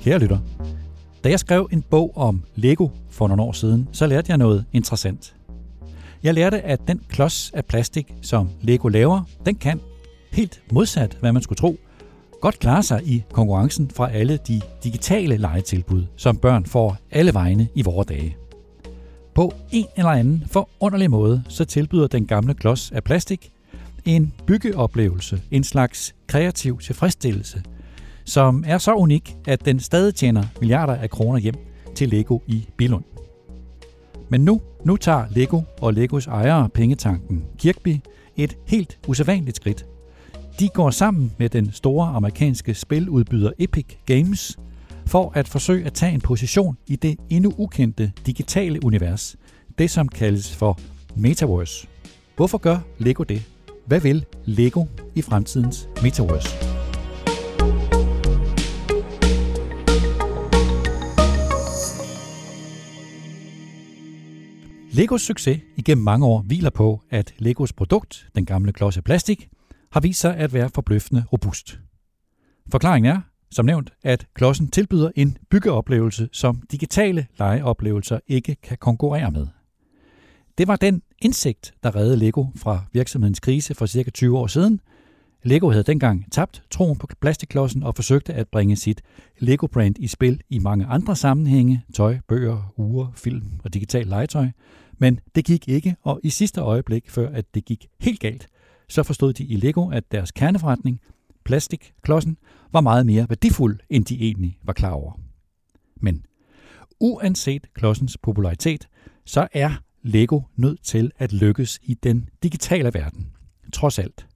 Kære lytter, da jeg skrev en bog om Lego for nogle år siden, så lærte jeg noget interessant. Jeg lærte, at den klods af plastik, som Lego laver, den kan, helt modsat hvad man skulle tro, godt klare sig i konkurrencen fra alle de digitale legetilbud, som børn får alle vegne i vore dage. På en eller anden forunderlig måde, så tilbyder den gamle klods af plastik en byggeoplevelse, en slags kreativ tilfredsstillelse, som er så unik, at den stadig tjener milliarder af kroner hjem til Lego i Bilund. Men nu, nu tager Lego og Legos ejere pengetanken Kirkby et helt usædvanligt skridt. De går sammen med den store amerikanske spiludbyder Epic Games for at forsøge at tage en position i det endnu ukendte digitale univers, det som kaldes for Metaverse. Hvorfor gør Lego det? Hvad vil Lego i fremtidens Metaverse? Legos succes igennem mange år hviler på, at Legos produkt, den gamle klods af plastik, har vist sig at være forbløffende robust. Forklaringen er, som nævnt, at klodsen tilbyder en byggeoplevelse, som digitale legeoplevelser ikke kan konkurrere med. Det var den indsigt, der reddede Lego fra virksomhedens krise for cirka 20 år siden. Lego havde dengang tabt troen på plastikklodsen og forsøgte at bringe sit Lego-brand i spil i mange andre sammenhænge, tøj, bøger, ure, film og digital legetøj. Men det gik ikke, og i sidste øjeblik, før at det gik helt galt, så forstod de i Lego, at deres kerneforretning, plastikklodsen, var meget mere værdifuld, end de egentlig var klar over. Men uanset klodsens popularitet, så er Lego nødt til at lykkes i den digitale verden. Trods alt.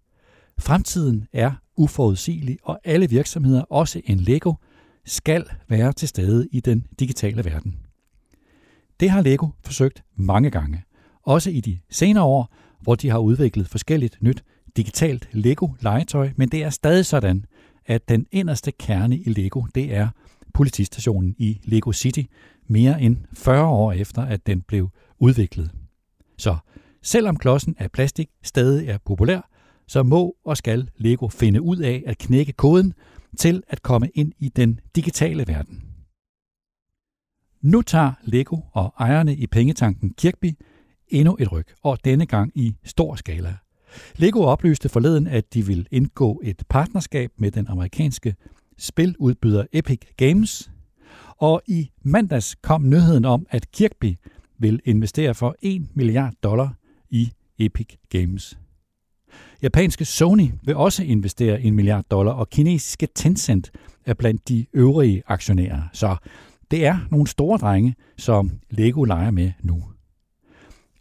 Fremtiden er uforudsigelig, og alle virksomheder, også en Lego, skal være til stede i den digitale verden. Det har Lego forsøgt mange gange, også i de senere år, hvor de har udviklet forskelligt nyt digitalt Lego-legetøj, men det er stadig sådan, at den inderste kerne i Lego, det er politistationen i Lego City, mere end 40 år efter, at den blev udviklet. Så selvom klodsen af plastik stadig er populær, så må og skal Lego finde ud af at knække koden til at komme ind i den digitale verden. Nu tager Lego og ejerne i pengetanken Kirkby endnu et ryg, og denne gang i stor skala. Lego oplyste forleden, at de vil indgå et partnerskab med den amerikanske spiludbyder Epic Games, og i mandags kom nyheden om, at Kirkby vil investere for 1 milliard dollar i Epic Games. Japanske Sony vil også investere 1 milliard dollar, og kinesiske Tencent er blandt de øvrige aktionærer. Så det er nogle store drenge, som Lego leger med nu.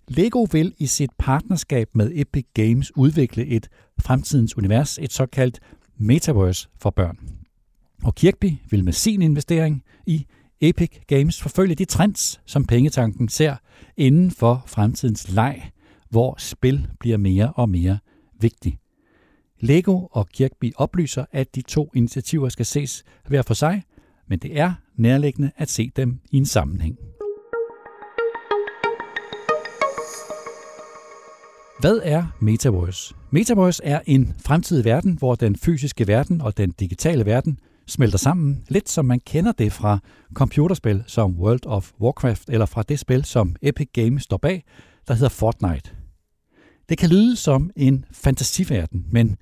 Lego vil i sit partnerskab med Epic Games udvikle et fremtidens univers, et såkaldt metaverse for børn. Og Kirkby vil med sin investering i Epic Games forfølge de trends, som pengetanken ser inden for fremtidens leg, hvor spil bliver mere og mere vigtig. Lego og Kirkby oplyser, at de to initiativer skal ses hver for sig, men det er nærliggende at se dem i en sammenhæng. Hvad er Metaverse? Metaverse er en fremtidig verden, hvor den fysiske verden og den digitale verden smelter sammen, lidt som man kender det fra computerspil som World of Warcraft eller fra det spil, som Epic Games står bag, der hedder Fortnite. Det kan lyde som en fantasiverden, men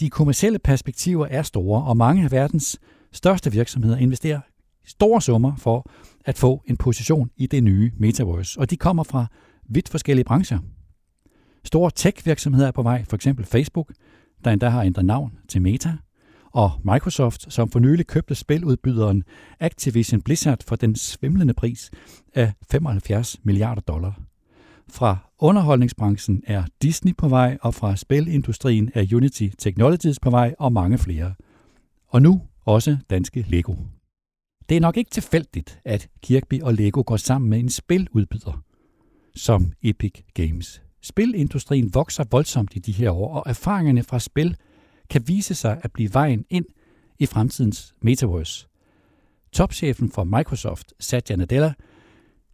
de kommercielle perspektiver er store, og mange af verdens største virksomheder investerer store summer for at få en position i det nye metaverse, og de kommer fra vidt forskellige brancher. Store tech-virksomheder er på vej, for eksempel Facebook, der endda har ændret navn til Meta, og Microsoft, som for nylig købte spiludbyderen Activision Blizzard for den svimlende pris af 75 milliarder dollar. Fra underholdningsbranchen er Disney på vej, og fra spilindustrien er Unity Technologies på vej, og mange flere. Og nu også danske Lego. Det er nok ikke tilfældigt, at Kirkby og Lego går sammen med en spiludbyder som Epic Games. Spilindustrien vokser voldsomt i de her år, og erfaringerne fra spil kan vise sig at blive vejen ind i fremtidens metaverse. Topchefen for Microsoft, Satya Nadella,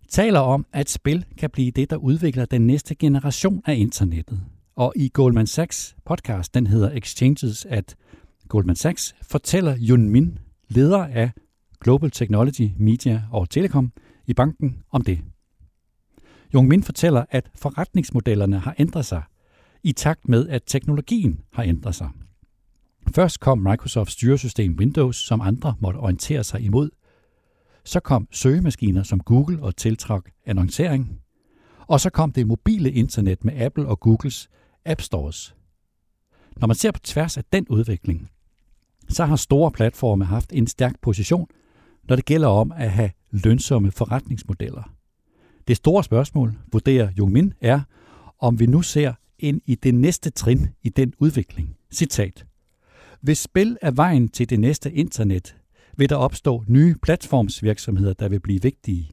taler om, at spil kan blive det, der udvikler den næste generation af internettet. Og i Goldman Sachs podcast, den hedder Exchanges at Goldman Sachs, fortæller Yun Min, leder af Global Technology, Media og Telekom i banken om det. Jung Min fortæller, at forretningsmodellerne har ændret sig i takt med, at teknologien har ændret sig. Først kom Microsofts styresystem Windows, som andre måtte orientere sig imod. Så kom søgemaskiner som Google og tiltrak annoncering. Og så kom det mobile internet med Apple og Googles App Stores. Når man ser på tværs af den udvikling, så har store platforme haft en stærk position, når det gælder om at have lønsomme forretningsmodeller. Det store spørgsmål, vurderer Jung Min, er, om vi nu ser ind i det næste trin i den udvikling. Citat. Hvis spil er vejen til det næste internet, vil der opstå nye platformsvirksomheder, der vil blive vigtige.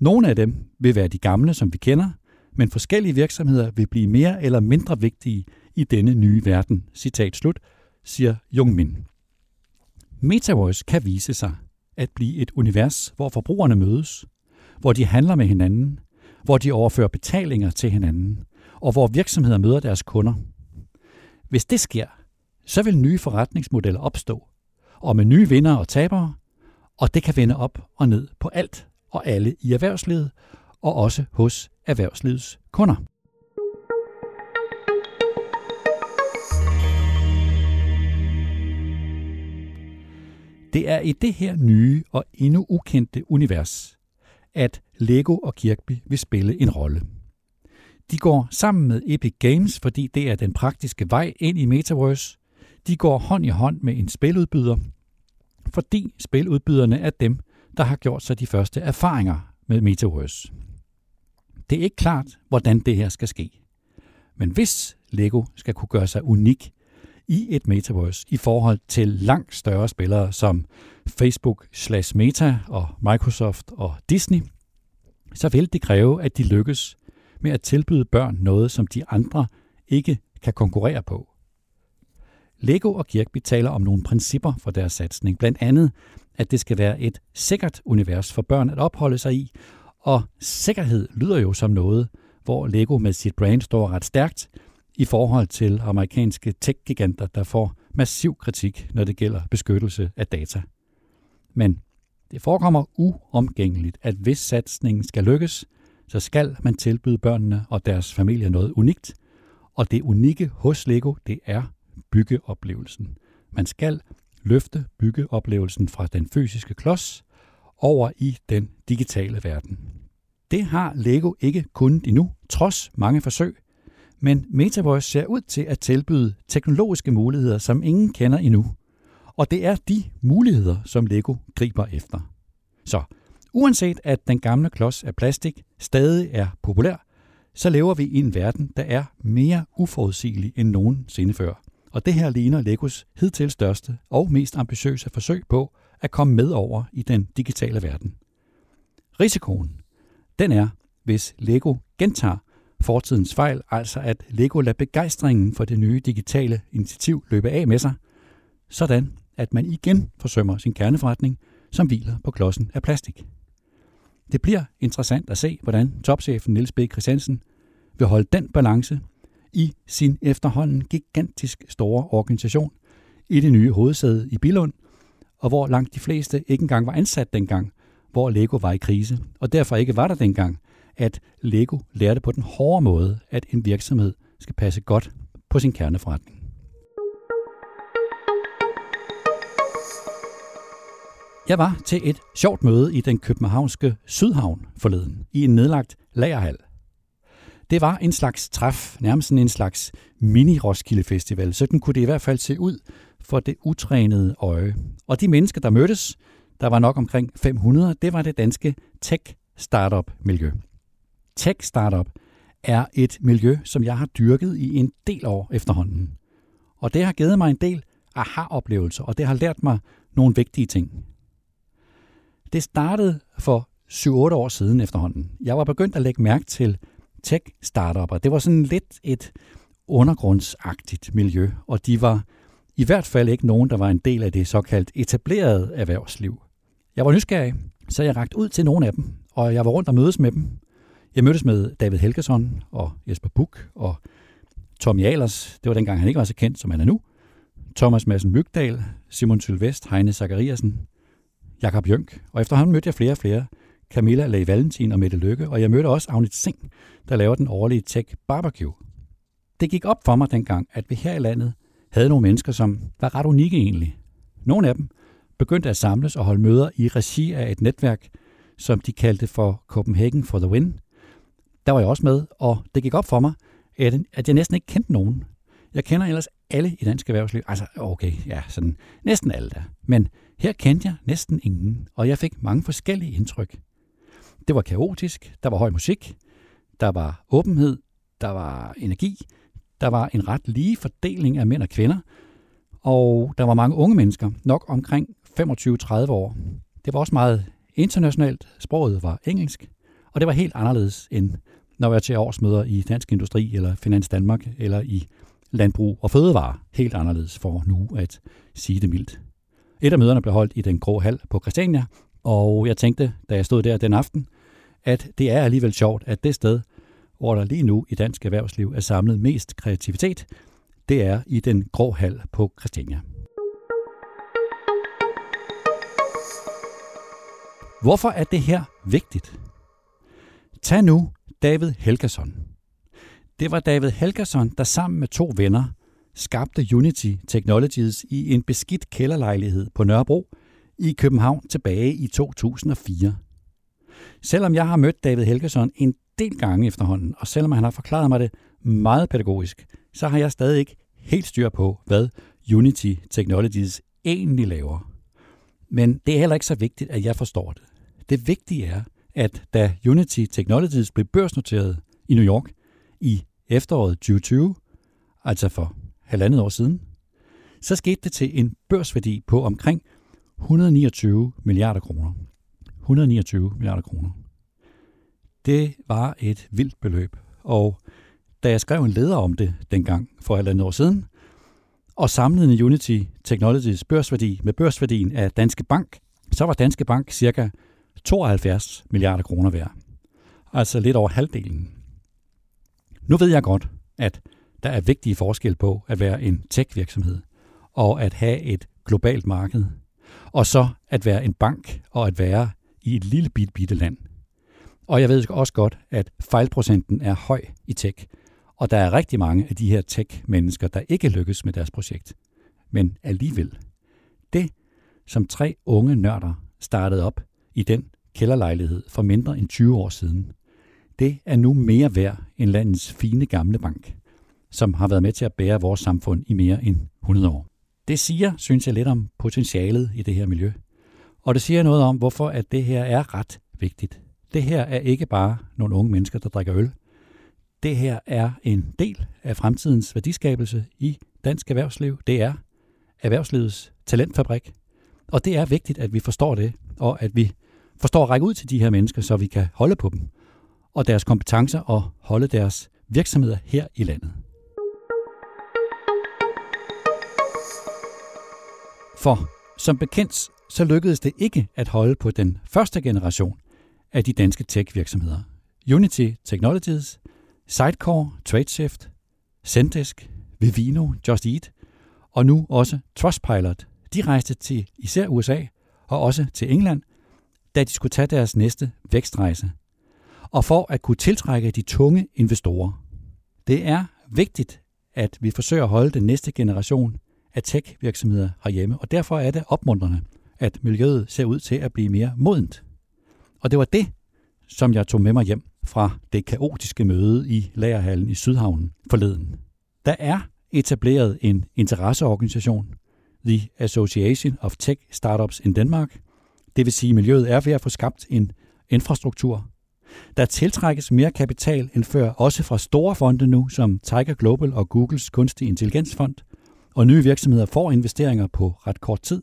Nogle af dem vil være de gamle, som vi kender, men forskellige virksomheder vil blive mere eller mindre vigtige i denne nye verden. Citat slut, siger Jung Min. Metaverse kan vise sig at blive et univers, hvor forbrugerne mødes, hvor de handler med hinanden, hvor de overfører betalinger til hinanden, og hvor virksomheder møder deres kunder. Hvis det sker, så vil nye forretningsmodeller opstå, og med nye vinder og tabere, og det kan vende op og ned på alt og alle i erhvervslivet, og også hos erhvervslivets kunder. Det er i det her nye og endnu ukendte univers, at Lego og Kirkby vil spille en rolle. De går sammen med Epic Games, fordi det er den praktiske vej ind i Metaverse. De går hånd i hånd med en spiludbyder, fordi spiludbyderne er dem, der har gjort sig de første erfaringer med Metaverse. Det er ikke klart, hvordan det her skal ske. Men hvis Lego skal kunne gøre sig unik i et metaverse i forhold til langt større spillere som Facebook slash Meta og Microsoft og Disney, så vil det kræve, at de lykkes med at tilbyde børn noget, som de andre ikke kan konkurrere på. Lego og Kirkby taler om nogle principper for deres satsning, blandt andet, at det skal være et sikkert univers for børn at opholde sig i, og sikkerhed lyder jo som noget, hvor Lego med sit brand står ret stærkt, i forhold til amerikanske tech-giganter, der får massiv kritik, når det gælder beskyttelse af data. Men det forekommer uomgængeligt, at hvis satsningen skal lykkes, så skal man tilbyde børnene og deres familie noget unikt, og det unikke hos Lego, det er byggeoplevelsen. Man skal løfte byggeoplevelsen fra den fysiske klods over i den digitale verden. Det har Lego ikke kunnet endnu, trods mange forsøg, men Metaverse ser ud til at tilbyde teknologiske muligheder, som ingen kender endnu. Og det er de muligheder, som Lego griber efter. Så uanset at den gamle klods af plastik stadig er populær, så lever vi i en verden, der er mere uforudsigelig end nogensinde før. Og det her ligner Legos hidtil største og mest ambitiøse forsøg på at komme med over i den digitale verden. Risikoen, den er, hvis Lego gentager fortidens fejl, altså at Lego lader begejstringen for det nye digitale initiativ løbe af med sig, sådan at man igen forsømmer sin kerneforretning, som hviler på klodsen af plastik. Det bliver interessant at se, hvordan topchefen Niels B. Christiansen vil holde den balance i sin efterhånden gigantisk store organisation i det nye hovedsæde i Billund, og hvor langt de fleste ikke engang var ansat dengang, hvor Lego var i krise, og derfor ikke var der dengang, at Lego lærte på den hårde måde, at en virksomhed skal passe godt på sin kerneforretning. Jeg var til et sjovt møde i den københavnske Sydhavn forleden, i en nedlagt lagerhal. Det var en slags træf, nærmest en slags mini-Roskilde Festival, Sådan kunne det i hvert fald se ud for det utrænede øje. Og de mennesker, der mødtes, der var nok omkring 500, det var det danske tech-startup-miljø. Tech-startup er et miljø, som jeg har dyrket i en del år efterhånden. Og det har givet mig en del aha-oplevelser, og det har lært mig nogle vigtige ting. Det startede for 7-8 år siden efterhånden. Jeg var begyndt at lægge mærke til tech-startupper. Det var sådan lidt et undergrundsagtigt miljø, og de var i hvert fald ikke nogen, der var en del af det såkaldt etablerede erhvervsliv. Jeg var nysgerrig, så jeg rakte ud til nogle af dem, og jeg var rundt og mødes med dem, jeg mødtes med David Helgesson og Jesper Buk og Tommy Alers, Det var dengang, han ikke var så kendt, som han er nu. Thomas Madsen Mygdal, Simon Sylvest, Heine Zachariasen, Jakob Jønk, og efterhånden mødte jeg flere og flere. Camilla Lage Valentin og Mette Lykke, og jeg mødte også Agnit Singh, der laver den årlige Tech Barbecue. Det gik op for mig dengang, at vi her i landet havde nogle mennesker, som var ret unikke egentlig. Nogle af dem begyndte at samles og holde møder i regi af et netværk, som de kaldte for Copenhagen for the Win. Der var jeg også med, og det gik op for mig, at jeg næsten ikke kendte nogen. Jeg kender ellers alle i dansk erhvervsliv. Altså, okay, ja, sådan næsten alle der. Men her kendte jeg næsten ingen, og jeg fik mange forskellige indtryk. Det var kaotisk, der var høj musik, der var åbenhed, der var energi, der var en ret lige fordeling af mænd og kvinder, og der var mange unge mennesker, nok omkring 25-30 år. Det var også meget internationalt, sproget var engelsk, og det var helt anderledes end når jeg er til årsmøder i Dansk Industri eller Finans Danmark eller i Landbrug og Fødevare. Helt anderledes for nu at sige det mildt. Et af møderne blev holdt i den grå hal på Christiania, og jeg tænkte, da jeg stod der den aften, at det er alligevel sjovt, at det sted, hvor der lige nu i dansk erhvervsliv er samlet mest kreativitet, det er i den grå hal på Christiania. Hvorfor er det her vigtigt? Tag nu David Helgason. Det var David Helgason, der sammen med to venner skabte Unity Technologies i en beskidt kælderlejlighed på Nørrebro i København tilbage i 2004. Selvom jeg har mødt David Helgason en del gange efterhånden, og selvom han har forklaret mig det meget pædagogisk, så har jeg stadig ikke helt styr på, hvad Unity Technologies egentlig laver. Men det er heller ikke så vigtigt, at jeg forstår det. Det vigtige er, at da Unity Technologies blev børsnoteret i New York i efteråret 2020, altså for halvandet år siden, så skete det til en børsværdi på omkring 129 milliarder kroner. 129 milliarder kroner. Det var et vildt beløb, og da jeg skrev en leder om det dengang for halvandet år siden, og samlede Unity Technologies børsværdi med børsværdien af Danske Bank, så var Danske Bank cirka 72 milliarder kroner værd. Altså lidt over halvdelen. Nu ved jeg godt, at der er vigtige forskel på at være en tech-virksomhed og at have et globalt marked, og så at være en bank og at være i et lille bit bitte land. Og jeg ved også godt, at fejlprocenten er høj i tech, og der er rigtig mange af de her tech-mennesker, der ikke lykkes med deres projekt. Men alligevel, det som tre unge nørder startede op i den kælderlejlighed for mindre end 20 år siden, det er nu mere værd end landets fine gamle bank, som har været med til at bære vores samfund i mere end 100 år. Det siger, synes jeg, lidt om potentialet i det her miljø. Og det siger noget om, hvorfor at det her er ret vigtigt. Det her er ikke bare nogle unge mennesker, der drikker øl. Det her er en del af fremtidens værdiskabelse i dansk erhvervsliv. Det er erhvervslivets talentfabrik. Og det er vigtigt, at vi forstår det, og at vi forstår at række ud til de her mennesker, så vi kan holde på dem og deres kompetencer og holde deres virksomheder her i landet. For som bekendt, så lykkedes det ikke at holde på den første generation af de danske tech-virksomheder. Unity Technologies, Sitecore, Tradeshift, Zendesk, Vivino, Just Eat og nu også Trustpilot. De rejste til især USA og også til England – da de skulle tage deres næste vækstrejse, og for at kunne tiltrække de tunge investorer. Det er vigtigt, at vi forsøger at holde den næste generation af tech-virksomheder herhjemme, og derfor er det opmuntrende, at miljøet ser ud til at blive mere modent. Og det var det, som jeg tog med mig hjem fra det kaotiske møde i Lagerhallen i Sydhavnen forleden. Der er etableret en interesseorganisation, The Association of Tech Startups in Denmark, det vil sige, at miljøet er ved at få skabt en infrastruktur. Der tiltrækkes mere kapital end før, også fra store fonde nu, som Tiger Global og Googles kunstig intelligensfond, og nye virksomheder får investeringer på ret kort tid.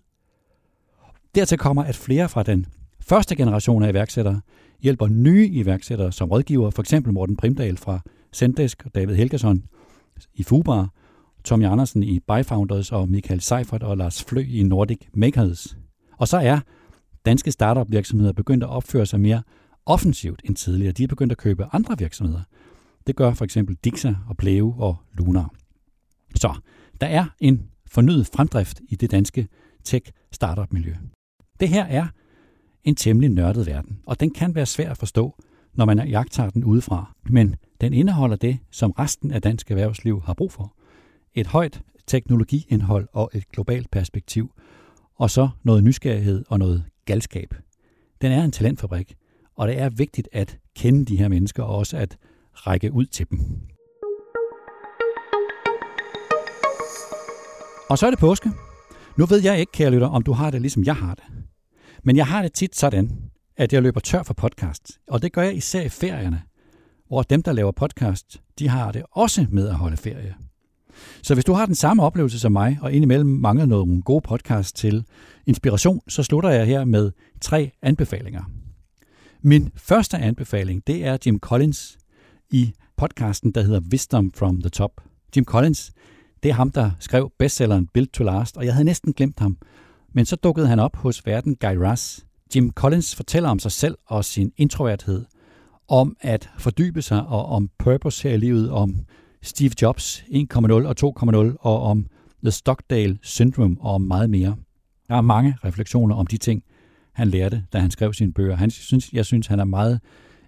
Dertil kommer, at flere fra den første generation af iværksættere hjælper nye iværksættere som rådgiver, f.eks. Morten Primdal fra Sendesk og David Helgason i Fubar, Tommy Andersen i Byfounders og Michael Seifert og Lars Flø i Nordic Makers. Og så er danske startup-virksomheder begyndt at opføre sig mere offensivt end tidligere. De er begyndt at købe andre virksomheder. Det gør for eksempel Dixa og Pleo og Lunar. Så der er en fornyet fremdrift i det danske tech-startup-miljø. Det her er en temmelig nørdet verden, og den kan være svær at forstå, når man jagter den udefra. Men den indeholder det, som resten af dansk erhvervsliv har brug for. Et højt teknologiindhold og et globalt perspektiv, og så noget nysgerrighed og noget galskab. Den er en talentfabrik, og det er vigtigt at kende de her mennesker og også at række ud til dem. Og så er det påske. Nu ved jeg ikke, kære lytter, om du har det ligesom jeg har det. Men jeg har det tit sådan, at jeg løber tør for podcast. Og det gør jeg især i ferierne, hvor dem, der laver podcast, de har det også med at holde ferie. Så hvis du har den samme oplevelse som mig, og indimellem mangler nogle gode podcasts til inspiration, så slutter jeg her med tre anbefalinger. Min første anbefaling, det er Jim Collins i podcasten, der hedder Wisdom from the Top. Jim Collins, det er ham, der skrev bestselleren Built to Last, og jeg havde næsten glemt ham. Men så dukkede han op hos verden Guy Raz. Jim Collins fortæller om sig selv og sin introverthed, om at fordybe sig og om purpose her i livet, om Steve Jobs 1.0 og 2.0 og om The Stockdale Syndrome og om meget mere. Der er mange refleksioner om de ting, han lærte, da han skrev sine bøger. Han synes, jeg synes, han er meget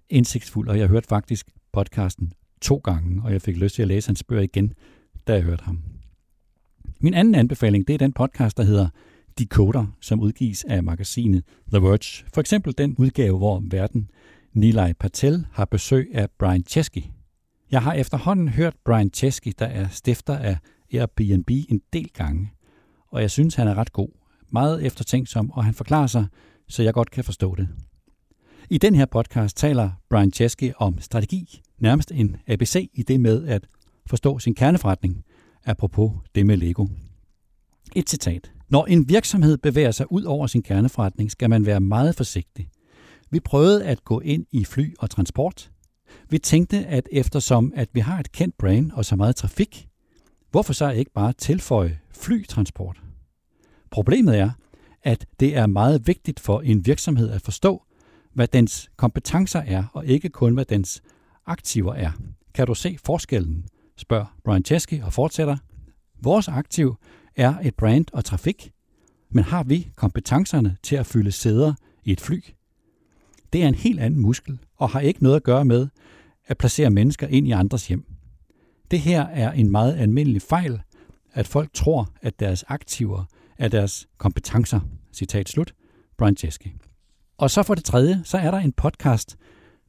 indsigtsfuld, og jeg hørte faktisk podcasten to gange, og jeg fik lyst til at læse hans bøger igen, da jeg hørte ham. Min anden anbefaling, det er den podcast, der hedder Decoder, som udgives af magasinet The Verge. For eksempel den udgave, hvor verden Nilay Patel har besøg af Brian Chesky. Jeg har efterhånden hørt Brian Chesky, der er stifter af Airbnb, en del gange, og jeg synes, han er ret god. Meget eftertænksom, og han forklarer sig, så jeg godt kan forstå det. I den her podcast taler Brian Chesky om strategi, nærmest en ABC i det med at forstå sin kerneforretning, apropos det med Lego. Et citat. Når en virksomhed bevæger sig ud over sin kerneforretning, skal man være meget forsigtig. Vi prøvede at gå ind i fly og transport. Vi tænkte, at eftersom at vi har et kendt brand og så meget trafik, hvorfor så ikke bare tilføje flytransport? Problemet er, at det er meget vigtigt for en virksomhed at forstå, hvad dens kompetencer er, og ikke kun hvad dens aktiver er. Kan du se forskellen? Spørger Brian Chesky og fortsætter. Vores aktiv er et brand og trafik, men har vi kompetencerne til at fylde sæder i et fly? Det er en helt anden muskel og har ikke noget at gøre med at placere mennesker ind i andres hjem. Det her er en meget almindelig fejl, at folk tror, at deres aktiver er deres kompetencer. Citat slut. Brian Chesky. Og så for det tredje, så er der en podcast,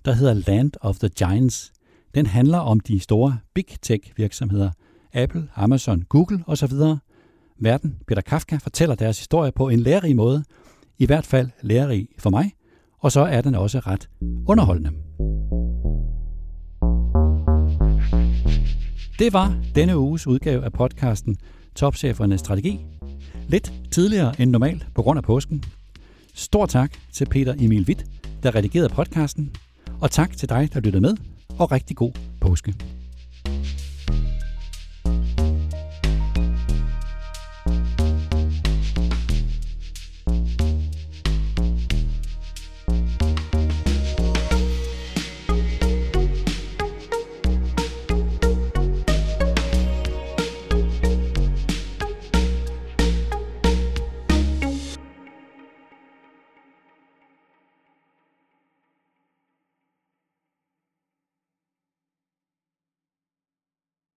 der hedder Land of the Giants. Den handler om de store big tech virksomheder, Apple, Amazon, Google osv., verden. Peter Kafka fortæller deres historie på en lærerig måde, i hvert fald lærerig for mig, og så er den også ret underholdende. Det var denne uges udgave af podcasten Topchefernes Strategi. Lidt tidligere end normalt på grund af påsken. Stor tak til Peter Emil Witt, der redigerede podcasten, og tak til dig, der lyttede med, og rigtig god påske.